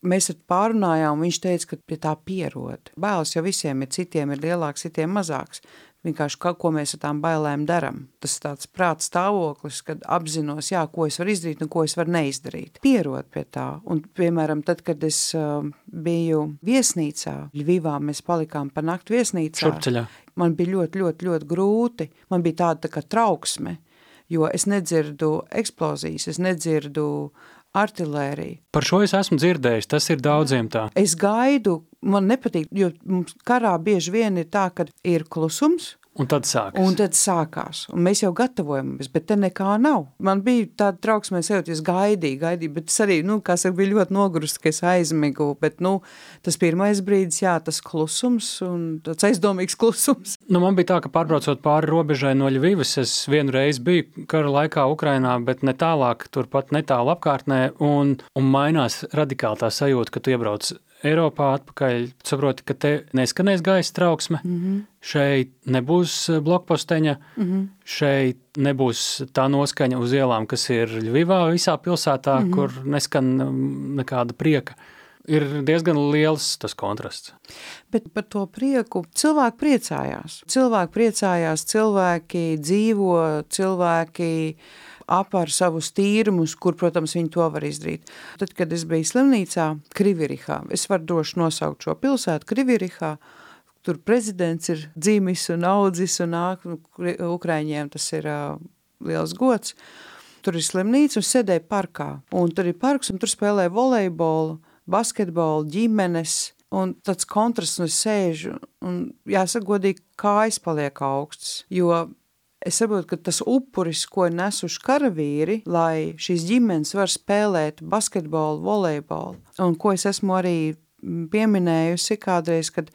Mēs pārunājām, viņš teica, ka pie tā pierod. Bailes jau visiem ir, citiem ir lielāks, citiem mazāks vienkārši kaut ko mēs ar tām bailēm daram. Tas ir tāds prāts stāvoklis, kad apzinos, jā, ko es varu izdarīt un ko es varu neizdarīt. Pierot pie tā. Un, piemēram, tad, kad es uh, biju viesnīcā, Ļvivā, mēs palikām pa naktu viesnīcā. Šurpceļā. Man bija ļoti, ļoti, ļoti grūti. Man bija tāda tā kā trauksme, jo es nedzirdu eksplozijas, es nedzirdu artilēriju. Par šo es esmu dzirdējis, tas ir daudziem tā. Es gaidu, man nepatīk, jo mums karā bieži vien ir tā, ka ir klusums, Un tad sākās. Un tad sākās. Un mēs jau gatavojamies, bet te nekā nav. Man bija tāda trauksmē sajūta, es gaidīju, gaidīju, bet es arī, nu, kā saka, biju ļoti nogurusi, ka es aizmigu, bet, nu, tas pirmais brīdis, jā, tas klusums un tāds aizdomīgs klusums. Nu, man bija tā, ka pārbraucot pāri robežai no Ļvivas, es vienu reizi biju kara laikā Ukrainā, bet ne tālāk, turpat netālu apkārtnē, un, un mainās radikāli tā sajūta, ka tu iebrauc Eiropā atpakaļ, saproti, ka te neskanēs gaisa trauksme, mm -hmm. šeit nebūs eh, blokposteņa, mm -hmm. šeit nebūs tā noskaņa uz ielām, kas ir Ļuvivā visā pilsētā, mm -hmm. kur neskan mm, nekāda prieka. Ir diezgan liels tas kontrasts. Bet par to prieku cilvēki priecājās. Cilvēki priecājās, cilvēki dzīvo, cilvēki apar savus tīrumus, kur, protams, viņi to var izdarīt. Tad, kad es biju slimnīcā Krivirihā, es varu droši nosaukt šo pilsētu Krivirihā, tur prezidents ir dzīmis un audzis un nāk, nu, Ukraiņiem tas ir uh, liels gods. Tur ir slimnīca un sēdēja parkā. Un tur ir parks un tur spēlē volejbolu, basketbolu, ģimenes, un tāds kontrasts, un es sēžu, un jāsaka godīgi, kājas paliek augsts, jo Es saprotu, ka tas upuris, ko ir nesuši karavīri, lai šīs ģimenes var spēlēt basketbolu, volejbolu, un ko es esmu arī pieminējusi kādreiz, kad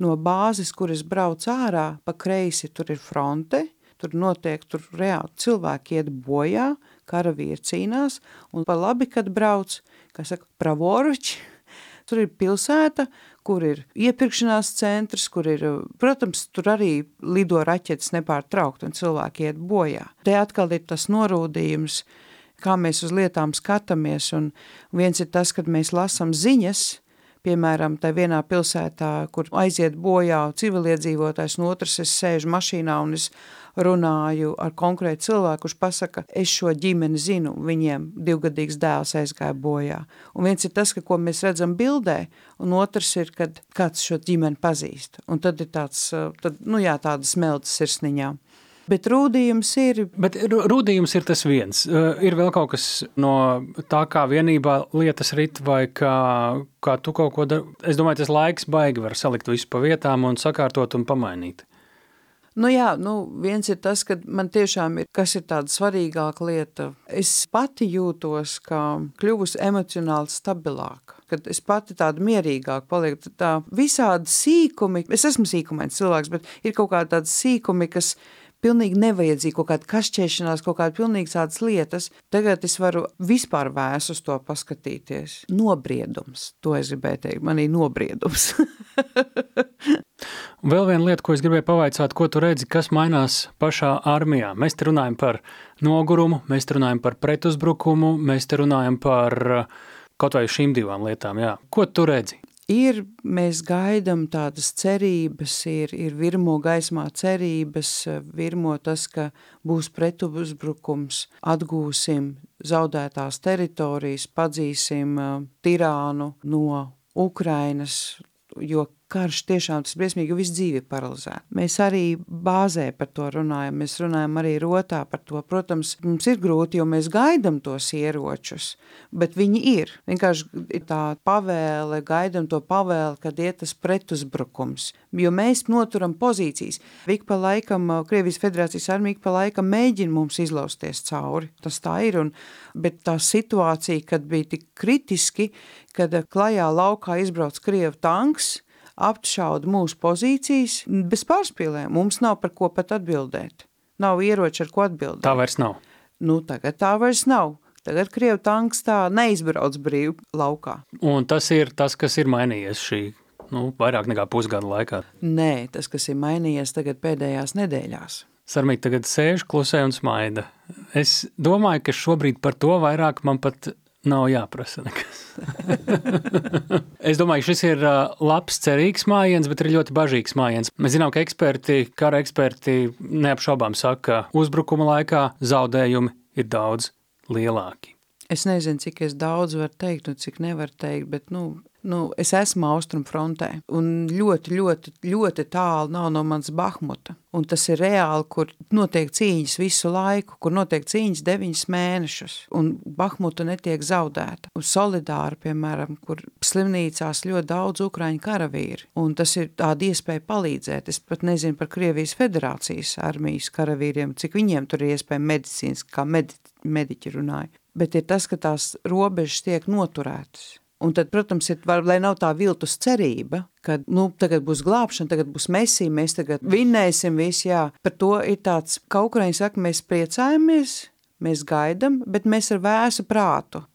no bāzes, kur es braucu ārā, pa kreisi tur ir fronte, tur notiek, tur reāli cilvēki iet bojā, karavīri cīnās, un pa labi, kad brauc, kā saka, pravoroči, tur ir pilsēta, kur ir iepirkšanās centrs, kur ir, protams, tur arī lido raķetes nepārtraukt un cilvēki iet bojā. Te atkal ir tas norūdījums, kā mēs uz lietām skatāmies, un viens ir tas, kad mēs lasam ziņas, piemēram, tā vienā pilsētā, kur aiziet bojā civiliedzīvotājs, un otrs es sēžu mašīnā un es runāju ar konkrētu cilvēku, kurš pasaka, es šo ģimeni zinu, viņiem divgadīgs dēls aizgāja bojā. Un viens ir tas, ka, ko mēs redzam bildē, un otrs ir, kad kāds šo ģimeni pazīst. Un tad ir tāds, tad, nu jā, tāda smeltas sirsniņā. Bet rūdījums ir. Bet rūdījums ir tas viens. Ir vēl kaut kas no tā, kā vienībā lietas rit, vai kā, kā tu kaut ko dari. Es domāju, tas laiks baigi var salikt visu pa vietām un sakārtot un pamainīt. Nu jā, nu viens ir tas, ka man tiešām ir, kas ir tāda svarīgāka lieta. Es pati jūtos, ka kļuvusi emocionāli stabilāka. Kad es pati tāda mierīgāka palieku, tā visādi sīkumi, es esmu sīkumains cilvēks, bet ir kaut kādi tādi sīkumi, kas pilnīgi nevajadzīgi, kaut kāda kašķēšanās, kaut kāda pilnīgi tādas lietas. Tagad es varu vispār vēs uz to paskatīties. Nobriedums, to es gribēju teikt, manī nobriedums. Un vēl viena lieta, ko es gribēju pavaicāt, ko tu redzi, kas mainās pašā armijā. Mēs te runājam par nogurumu, mēs te runājam par pretuzbrukumu, mēs te runājam par kaut vai šīm divām lietām. Jā. Ko tu redzi? ir, mēs gaidām tādas cerības, ir, ir virmo gaismā cerības, virmo tas, ka būs pretuzbrukums, atgūsim zaudētās teritorijas, padzīsim tirānu no Ukrainas, jo karš tiešām tas briesmīgi visu dzīvi paralizē. Mēs arī bāzē par to runājam, mēs runājam arī rotā par to. Protams, mums ir grūti, jo mēs gaidam tos ieročus, bet viņi ir. Vienkārši tā pavēle, gaidam to pavēli, kad iet tas pretuzbrukums, jo mēs noturam pozīcijas. Ik pa laikam, Krievijas federācijas armija ik pa laikam mēģina mums izlausties cauri, tas tā ir, un, bet tā situācija, kad bija tik kritiski, kad klajā laukā izbrauc Krievu tanks, apšauda mūsu pozīcijas bez pārspīlēm. Mums nav par ko pat atbildēt. Nav ieroči, ar ko atbildēt. Tā vairs nav. Nu, tagad tā vairs nav. Tagad Krievu tanks tā neizbrauc brīvi laukā. Un tas ir tas, kas ir mainījies šī nu, vairāk nekā pusgada laikā. Nē, tas, kas ir mainījies tagad pēdējās nedēļās. Sarmīt tagad sēž klusē un smaida. Es domāju, ka šobrīd par to vairāk man pat Nav jāprasa nekas. es domāju, šis ir labs, cerīgs mājiens, bet arī ļoti bažīgs mājiens. Mēs zinām, ka eksperti, kara eksperti neapšaubām saka, ka uzbrukuma laikā zaudējumi ir daudz lielāki. Es nezinu, cik es daudz varu teikt un cik nevaru teikt, bet nu, Nu, es esmu austrumu frontē, un ļoti, ļoti, ļoti tālu nav no manas Bahmuta. Un tas ir reāli, kur notiek cīņas visu laiku, kur notiek cīņas deviņus mēnešus, un Bahmuta netiek zaudēta. Un solidāri, piemēram, kur slimnīcās ļoti daudz ukraiņu karavīri, un tas ir tāda iespēja palīdzēt. Es pat nezinu par Krievijas federācijas armijas karavīriem, cik viņiem tur ir iespēja medicīnas, kā medi, mediķi runāja. Bet ir tas, ka tās robežas tiek noturētas Un tad, protams, ir, var, lai nav tā viltus cerība, ka nu, tagad būs glābšana, tagad būs mesija, mēs tagad vinnēsim visu, jā. Par to ir tāds, ka Ukraiņi saka, mēs priecājamies, mēs gaidam, bet mēs ar vēsu prātu.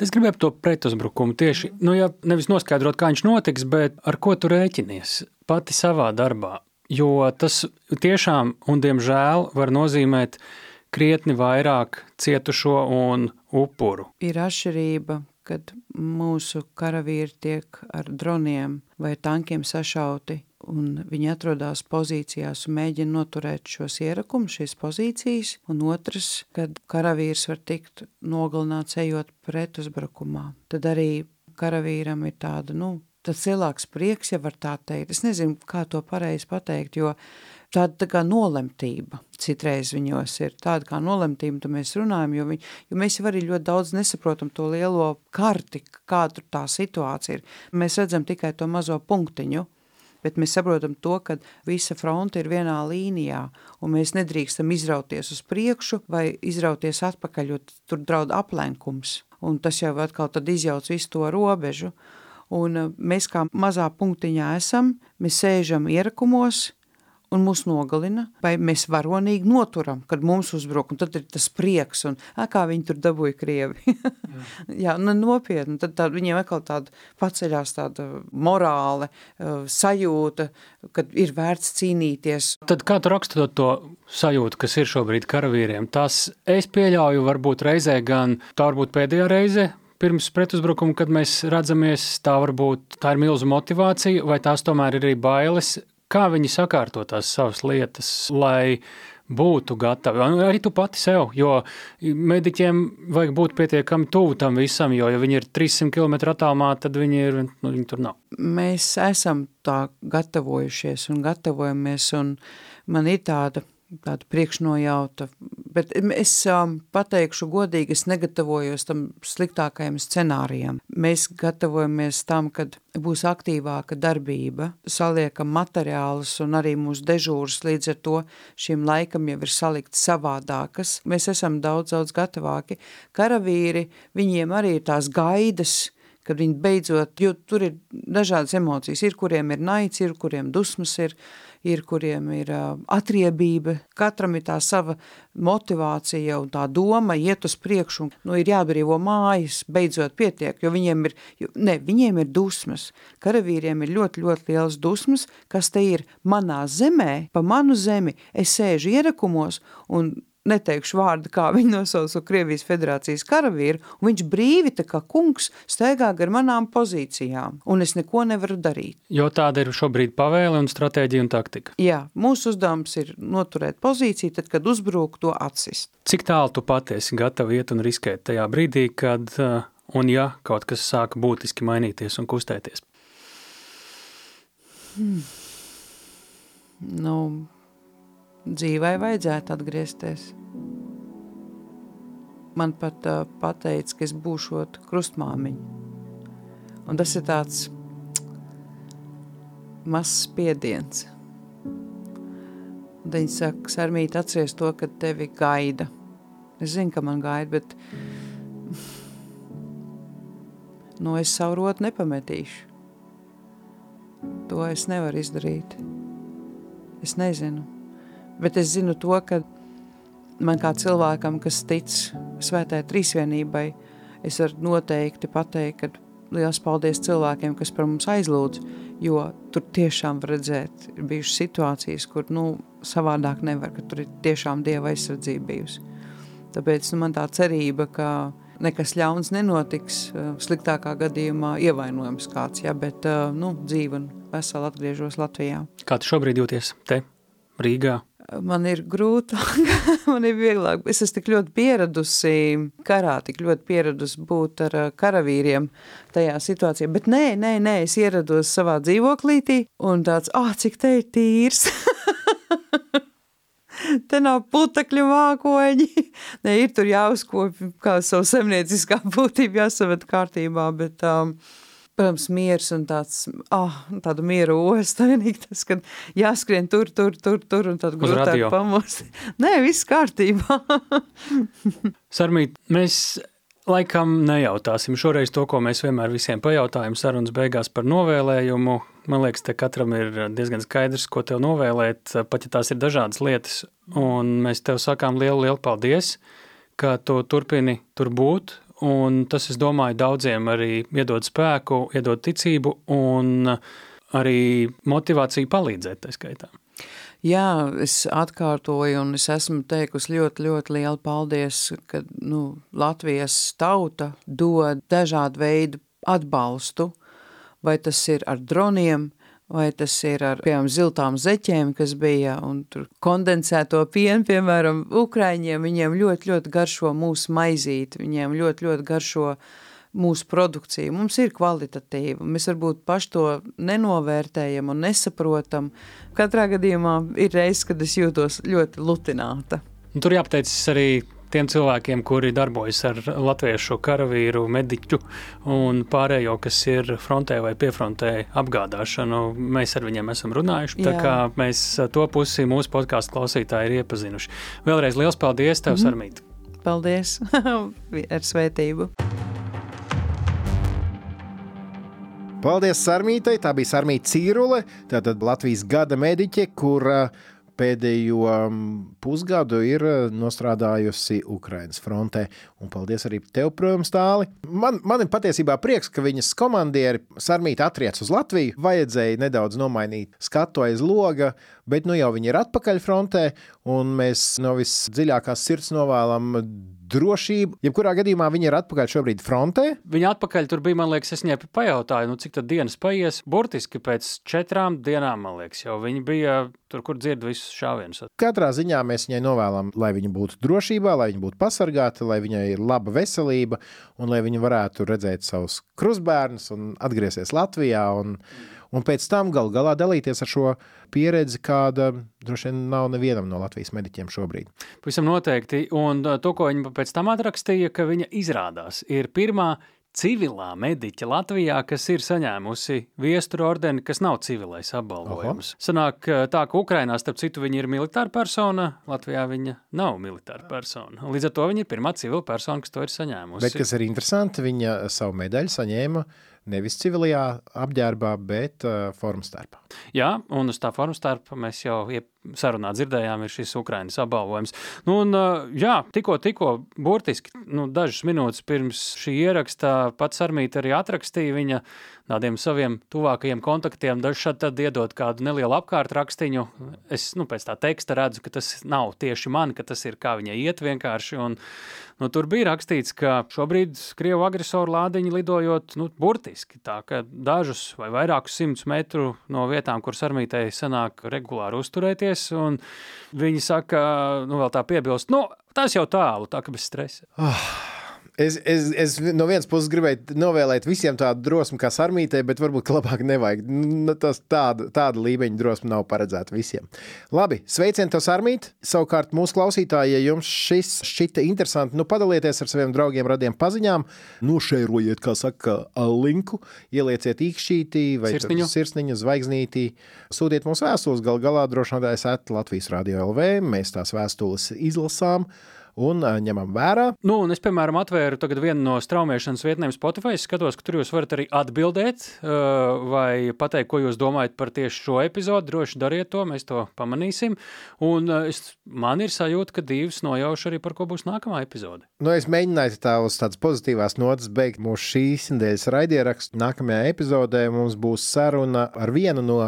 Es gribēju to pretuzbrukumu tieši, nu, ja nevis noskaidrot, kā viņš notiks, bet ar ko tu rēķinies pati savā darbā. Jo tas tiešām, un diemžēl, var nozīmēt krietni vairāk cietušo un upuru. Ir atšķirība, kad mūsu karavīri tiek ar droniem vai tankiem sašauti, un viņi atrodas pozīcijās un mēģina noturēt šos ierakumus, šīs pozīcijas, un otrs, kad karavīrs var tikt nogalināts ejot pretuzbrukumā. Tad arī karavīram ir tāda, nu, tas lielāks prieks, ja var tā teikt. Es nezinu, kā to pareizi pateikt, jo tāda tā kā nolemtība citreiz viņos ir tāda kā nolemtība, tu mēs runājam, jo, viņi, jo mēs jau arī ļoti daudz nesaprotam to lielo karti, kā tur tā situācija ir. Mēs redzam tikai to mazo punktiņu, bet mēs saprotam to, ka visa fronte ir vienā līnijā, un mēs nedrīkstam izrauties uz priekšu vai izrauties atpakaļ, jo tur draud aplenkums, un tas jau atkal tad izjauc visu to robežu, un mēs kā mazā punktiņā esam, mēs sēžam ierakumos, un mūs nogalina, vai mēs varonīgi noturam, kad mums uzbruk, un tad ir tas prieks, un ā, kā viņi tur dabūja Krievi. Jā, nu, nopietni, tad tā, viņiem atkal tāda paceļās tāda morāle, sajūta, kad ir vērts cīnīties. Tad kā tu rakstot to sajūtu, kas ir šobrīd karavīriem? Tas es pieļauju varbūt reizē gan, tā varbūt pēdējā reize, pirms pretuzbrukuma, kad mēs redzamies, tā varbūt tā ir milzu motivācija, vai tās tomēr ir arī bailes, kā viņi sakārto tās savas lietas, lai būtu gatavi. Arī tu pati sev, jo mediķiem vajag būt pietiekami tuvu tam visam, jo, ja viņi ir 300 km attālumā, tad viņi, ir, nu, viņi tur nav. Mēs esam tā gatavojušies un gatavojamies, un man ir tāda tāda priekšnojauta, bet es um, pateikšu godīgi, es negatavojos tam sliktākajam scenārijam. Mēs gatavojamies tam, kad būs aktīvāka darbība, saliekam materiālus un arī mūsu dežūras līdz ar to šim laikam jau ir salikt savādākas. Mēs esam daudz, daudz gatavāki. Karavīri, viņiem arī ir tās gaidas, kad viņi beidzot, jo tur ir dažādas emocijas, ir kuriem ir naids, ir kuriem dusmas ir, ir kuriem ir atriebība, katram ir tā sava motivācija un tā doma iet uz priekšu, un nu, ir jābrīvo mājas, beidzot pietiek, jo viņiem ir, jo, ne, viņiem ir dusmas, karavīriem ir ļoti, ļoti liels dusmas, kas te ir manā zemē, pa manu zemi, es sēžu ierakumos un neteikšu vārdu, kā viņi nosauca Krievijas federācijas karavīru, un viņš brīvi tā kā kungs staigā gar manām pozīcijām, un es neko nevaru darīt. Jo tāda ir šobrīd pavēle un stratēģija un taktika. Jā, mūsu uzdevums ir noturēt pozīciju, tad, kad uzbrūk to atsist. Cik tālu tu patiesi gatavi iet un riskēt tajā brīdī, kad uh, un ja kaut kas sāka būtiski mainīties un kustēties? Hmm. Nu, dzīvai vajadzētu atgriezties. Man pat uh, pateica, ka es būšu krustmāmiņa. Un tas ir tāds mazs spiediens. Un viņi saka, Sarmīt, atceries to, ka tevi gaida. Es zinu, ka man gaida, bet nu, es savu rotu nepametīšu. To es nevaru izdarīt. Es nezinu. Bet es zinu to, ka man kā cilvēkam, kas tic svētē trīsvienībai, es varu noteikti pateikt, ka liels paldies cilvēkiem, kas par mums aizlūdz, jo tur tiešām var redzēt, ir bijušas situācijas, kur, nu, savādāk nevar, ka tur ir tiešām Dieva aizsardzība bijusi. Tāpēc nu, man tā cerība, ka nekas ļauns nenotiks, sliktākā gadījumā ievainojams kāds, ja, bet, nu, dzīve un veseli atgriežos Latvijā. Kā tu šobrīd jūties te, Rīgā? Man ir grūtāk, man ir vieglāk. Es esmu tik ļoti pieradusi karā, tik ļoti pieradusi būt ar karavīriem tajā situācijā. Bet nē, nē, nē, es ierados savā dzīvoklītī un tāds, ah, oh, cik te ir tīrs. te nav putekļu mākoņi. Nē, ir tur jāuzkopja kā savu semnieciskā būtību jāsavet kārtībā, bet... Um, protams, miers un tāds, ah, tāda miera osta, vienīgi tas, kad jāskrien tur, tur, tur, tur, un tad grūtāk pamost. Nē, viss kārtībā. Sarmīt, mēs laikam nejautāsim šoreiz to, ko mēs vienmēr visiem pajautājam sarunas beigās par novēlējumu. Man liekas, te katram ir diezgan skaidrs, ko tev novēlēt, pat ja tās ir dažādas lietas, un mēs tev sakām lielu, lielu paldies, ka tu turpini tur būt, Un tas, es domāju, daudziem arī iedod spēku, iedod ticību un arī motivāciju palīdzēt tā skaitā. Jā, es atkārtoju un es esmu teikusi ļoti, ļoti lielu paldies, ka nu, Latvijas tauta dod dažādu veidu atbalstu, vai tas ir ar droniem, vai tas ir ar, piemēram, ziltām zeķēm, kas bija, un tur kondensēto pienu, piemēram, Ukraiņiem, viņiem ļoti, ļoti garšo mūsu maizīt, viņiem ļoti, ļoti garšo mūsu produkcija. Mums ir kvalitatīva, mēs varbūt paši to nenovērtējam un nesaprotam. Katrā gadījumā ir reizes, kad es jūtos ļoti lutināta. Un tur jāpateicas arī tiem cilvēkiem, kuri darbojas ar latviešu karavīru, mediķu un pārējo, kas ir frontē vai piefrontē apgādāšanu. Mēs ar viņiem esam runājuši, Jā. tā kā mēs to pusi mūsu podkāstu klausītāji ir iepazinuši. Vēlreiz liels paldies tev, mm -hmm. Sarmīt! Paldies ar svētību! Paldies Sarmītai! Tā bija Sarmīta Cīrule, tātad Latvijas gada mediķe, kur uh, pēdējo mm, pusgadu ir eh, nostrādājusi Ukraiņas frontē. Un paldies arī tev, protams, tāli. Man, man ir patiesībā prieks, ka viņas komandieri Sarmīti atriec uz Latviju. Vajadzēja nedaudz nomainīt skatu aiz loga, bet nu jau viņi ir atpakaļ frontē, un mēs no visdziļākās sirds novēlam drošību. Jebkurā gadījumā viņi ir atpakaļ šobrīd frontē. Viņa atpakaļ tur bija, man liekas, es viņai pajautāju, nu, cik tad dienas paies. Burtiski pēc četrām dienām, man liekas, jau viņi bija tur, kur dzird visus šāvienus. Katrā ziņā mēs viņai novēlam, lai viņa būtu drošībā, lai viņa būtu pasargāta, lai viņai ir laba veselība un lai viņa varētu redzēt savus krustbērnus un atgriezties Latvijā. Un, un pēc tam gal galā dalīties ar šo pieredzi, kāda droši vien nav nevienam no Latvijas mediķiem šobrīd. Pavisam noteikti. Un to, ko viņa pēc tam atrakstīja, ka viņa izrādās ir pirmā civilā mediķe Latvijā, kas ir saņēmusi viestura ordeni, kas nav civilais apbalvojums. Aha. Sanāk tā, ka Ukrainā, starp citu, viņa ir militāra persona, Latvijā viņa nav militāra persona. Līdz ar to viņa ir pirmā civila persona, kas to ir saņēmusi. Bet kas ir interesanti, viņa savu medaļu saņēma nevis civilajā apģērbā, bet uh, formas starpā. Jā, un uz tā formas starpā mēs jau sarunā dzirdējām, ir šis Ukraiņas apbalvojums. Nu, un, uh, jā, tikko, tikko, burtiski nu, dažas minūtes pirms šī ieraksta pats Armīte arī atrakstīja viņa tādiem saviem tuvākajiem kontaktiem, dažs tad iedot kādu nelielu apkārtrakstiņu. Es nu, pēc tā teksta redzu, ka tas nav tieši man, ka tas ir kā viņai iet vienkārši. Un, nu, tur bija rakstīts, ka šobrīd Krievu agresoru lādiņi lidojot nu, burtiski tā, ka dažus vai vairākus simtus metru no vietām, kuras armītei sanāk regulāri uzturēties, un viņi saka, nu vēl tā piebilst, nu, tas jau tālu, tā ka bez stresa. Oh. Es, es, es no vienas puses gribēju novēlēt visiem tādu drosmi kā sarmītē, bet varbūt labāk nevajag. Nu, tas tāda, tāda līmeņa drosme nav paredzēta visiem. Labi, sveicieni tev, sarmīt. Savukārt mūsu klausītāji, ja jums šis šķita interesanti, nu padalieties ar saviem draugiem, radiem paziņām, nošērojiet, kā saka, linku, ielieciet īkšķītī vai sirsniņu, sirsniņu zvaigznītī, sūtiet mums vēstules, gal galā drošinātājs at Latvijas Radio LV, mēs tās vēstules izlasām un ņemam vērā. Nu, un es, piemēram, atvēru vienu no straumēšanas vietnēm Spotify. Es skatos, ka tur jūs varat arī atbildēt vai pateikt, ko jūs domājat par tieši šo epizodu. Droši dariet to, mēs to pamanīsim. Un es, man ir sajūta, ka divas nojaušu arī par ko būs nākamā epizode. Nu, es mēģināju tā uz tādas pozitīvās notas beigt mūsu šīs nedēļas raidierakstu. Nākamajā epizodē mums būs saruna ar vienu no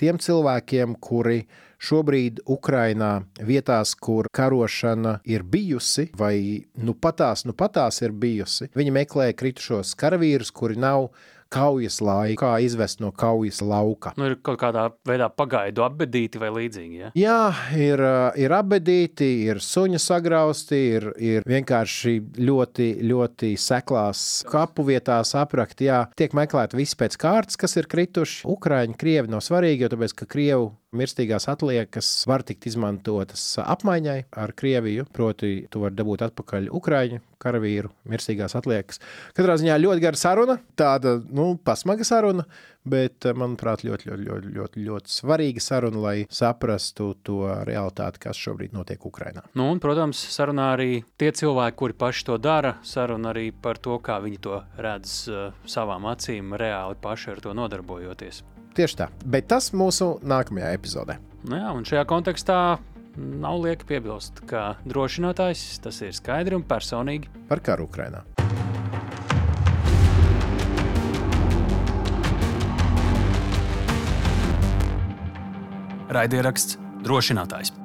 tiem cilvēkiem, kuri šobrīd Ukrainā vietās, kur karošana ir bijusi, vai nu patās, nu patās ir bijusi, viņi meklē kritušos karavīrus, kuri nav kaujas laiku, kā izvest no kaujas lauka. Nu, ir kaut kādā veidā pagaidu apbedīti vai līdzīgi. Ja? Jā, ir, ir apbedīti, ir suņa sagrausti, ir, ir vienkārši ļoti, ļoti seklās kapu vietās aprakti. Jā, tiek meklēti visi pēc kārtas, kas ir krituši. Ukraiņi, krievi nav svarīgi, jo tāpēc, ka krievu mirstīgās atliekas var tikt izmantotas apmaiņai ar Krieviju. Proti, tu vari dabūt atpakaļ Ukraiņu karavīru mirstīgās atliekas. Katrā ziņā ļoti gara saruna, tāda nu, pasmaga saruna, bet, manuprāt, ļoti, ļoti, ļoti, ļoti, ļoti svarīga saruna, lai saprastu to realitāti, kas šobrīd notiek Ukrajinā. Nu, un, protams, sarunā arī tie cilvēki, kuri paši to dara, saruna arī par to, kā viņi to redz uh, savām acīm, reāli paši ar to nodarbojoties. Tieši tā, bet tas mūsu nākamajā epizodē. Nu jā, un šajā kontekstā nav lieki piebilst, ka drošinātājs tas ir skaidri un personīgi par karu Ukrajinā. Raidieraksts drošinātājs.